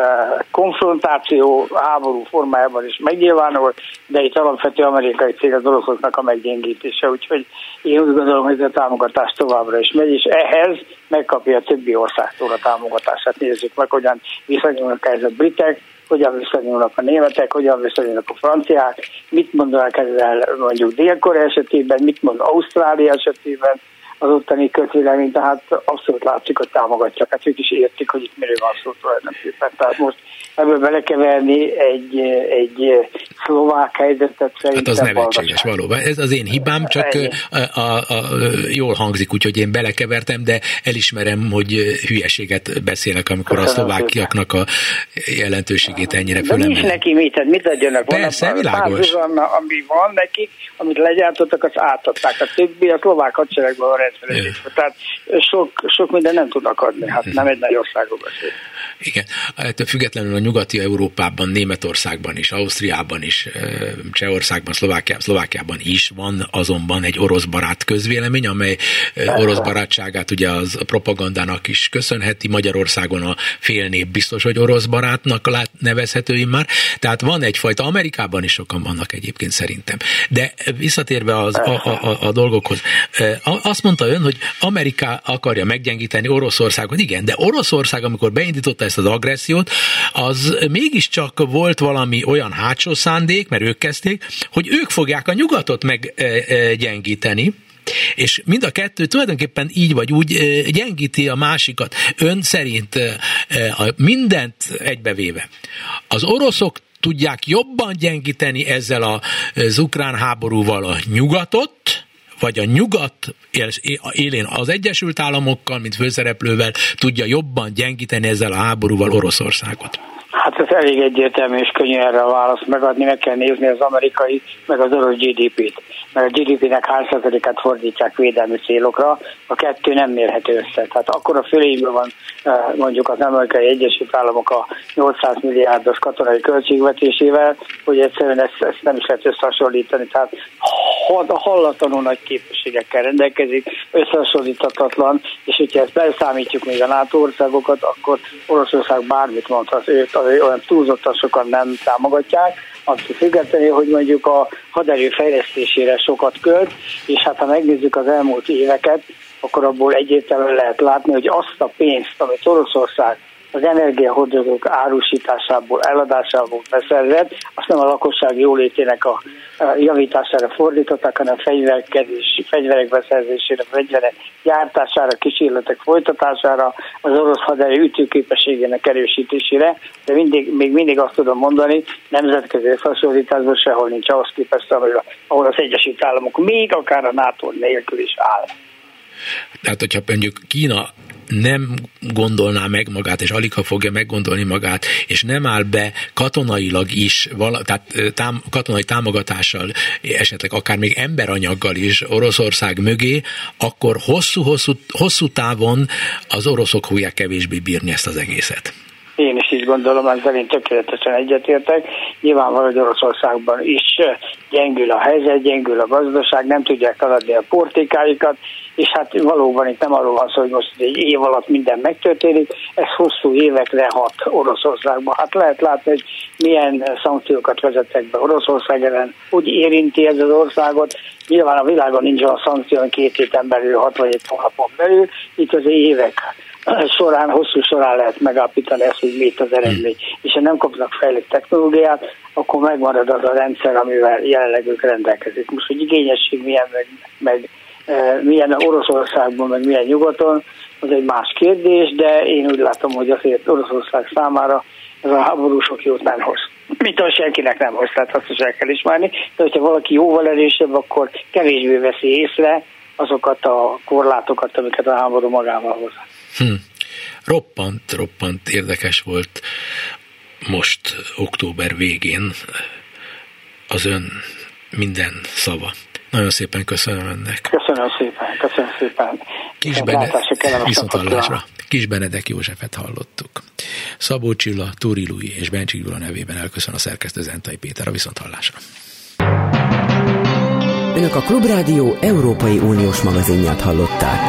konfrontáció háború formájában is megnyilvánul, de itt alapvető amerikai cég az oroszoknak a meggyengítése, úgyhogy én úgy gondolom, hogy ez a támogatás továbbra is megy, és ehhez megkapja a többi országtól a támogatását. Nézzük meg, hogyan viszonyulnak ez a britek, hogyan viszonyulnak a németek, hogyan viszonyulnak a franciák, mit mondanak ezzel mondjuk Dél-Korea esetében, mit mond Ausztrália esetében, az ottani közvélemény, tehát abszolút látszik, hogy támogatják. Hát ők is értik, hogy itt miről van szó tulajdonképpen. Tehát most ebből belekeverni egy, egy szlovák helyzetet szerintem... Hát az nevetséges valóban. Ez az én hibám, csak a, a, a, jól hangzik, úgyhogy én belekevertem, de elismerem, hogy hülyeséget beszélek, amikor a szlovákiaknak a jelentőségét ennyire fölemel. De nincs neki mit, tehát mit adjanak? Persze, van, világos. ami van nekik, amit legyártottak, azt átadták. A többi a szlovák hadseregben van rendszerezésben. Tehát sok, sok minden nem tudnak adni, hát nem egy nagy országról beszélünk. Igen, ettől függetlenül a nyugati Európában, Németországban is, Ausztriában is, Csehországban, Szlovákiában, Szlovákiában is van azonban egy orosz barát közvélemény, amely orosz barátságát ugye az a propagandának is köszönheti. Magyarországon a fél nép biztos, hogy orosz barátnak nevezhető már. Tehát van egyfajta, Amerikában is sokan vannak egyébként szerintem. De visszatérve az, a, a, a, a dolgokhoz, azt mondta ön, hogy Amerika akarja meggyengíteni Oroszországot. Igen, de Oroszország, amikor beindította ezt az agressziót, az mégiscsak volt valami olyan hátsó szándék, mert ők kezdték, hogy ők fogják a nyugatot meggyengíteni, és mind a kettő tulajdonképpen így vagy úgy gyengíti a másikat. Ön szerint mindent egybevéve. Az oroszok tudják jobban gyengíteni ezzel az ukrán háborúval a nyugatot, vagy a nyugat élén az Egyesült Államokkal, mint főszereplővel tudja jobban gyengíteni ezzel a háborúval Oroszországot? Ez elég egyértelmű és könnyű erre a választ megadni, meg kell nézni az amerikai, meg az orosz GDP-t. Mert a GDP-nek hány százalékát fordítják védelmi célokra, a kettő nem mérhető össze. Tehát akkor a fölényből van eh, mondjuk az amerikai Egyesült Államok a 800 milliárdos katonai költségvetésével, hogy egyszerűen ezt, ezt nem is lehet összehasonlítani. Tehát hallatlanul nagy képességekkel rendelkezik, összehasonlíthatatlan, és hogyha ezt beszámítjuk még a NATO országokat, akkor Oroszország bármit mondhat, őt olyan túlzottan sokan nem támogatják, attól függetlenül, hogy mondjuk a haderő fejlesztésére sokat költ, és hát ha megnézzük az elmúlt éveket, akkor abból egyértelműen lehet látni, hogy azt a pénzt, amit Oroszország az energiahordozók árusításából, eladásából beszerzett, azt nem a lakosság jólétének a javítására fordították, hanem fegyverkezés, fegyverek beszerzésére, fegyverek gyártására, kísérletek folytatására, az orosz haderő ütőképességének erősítésére, de mindig, még mindig azt tudom mondani, nemzetközi összehasonlításban sehol nincs ahhoz képest, ahol az Egyesült Államok még akár a NATO nélkül is áll. Tehát, hogyha mondjuk Kína nem gondolná meg magát, és alig ha fogja meggondolni magát, és nem áll be katonailag is, vala, tehát tám, katonai támogatással, esetleg akár még emberanyaggal is Oroszország mögé, akkor hosszú-hosszú hosszú távon az oroszok fogják kevésbé bírni ezt az egészet. Én is így gondolom, ezzel én tökéletesen egyetértek. Nyilvánvaló, hogy Oroszországban is gyengül a helyzet, gyengül a gazdaság, nem tudják eladni a portékáikat, és hát valóban itt nem arról van szó, hogy most egy év alatt minden megtörténik, ez hosszú évekre hat Oroszországban. Hát lehet látni, hogy milyen szankciókat vezettek be Oroszország ellen, úgy érinti ez az országot. Nyilván a világon nincs olyan szankció, két héten belül, hat vagy egy hónapon belül, itt az évek során, hosszú során lehet megállapítani ezt, hogy mit az eredmény. És ha nem kapnak fejlett technológiát, akkor megmarad az a rendszer, amivel jelenleg ők rendelkezik. Most, hogy igényesség milyen, meg, meg milyen Oroszországban, meg milyen nyugaton, az egy más kérdés, de én úgy látom, hogy azért Oroszország számára ez a háború sok jót nem hoz. Mint ahogy senkinek nem hoz, tehát azt is el kell ismerni. De hogyha valaki jóval erősebb, akkor kevésbé veszi észre azokat a korlátokat, amiket a háború magával hoz. Hm. Roppant, roppant érdekes volt most október végén az ön minden szava. Nagyon szépen köszönöm ennek. Köszönöm szépen, köszönöm szépen. Kis, Bene... Viszontlátásra. Kis Benedek Józsefet hallottuk. Szabó Csilla, Túri Lui és Bencsik Gyula nevében elköszön a szerkesztő Zentai Péter a viszonthallásra. Önök a Klubrádió Európai Uniós magazinját hallották.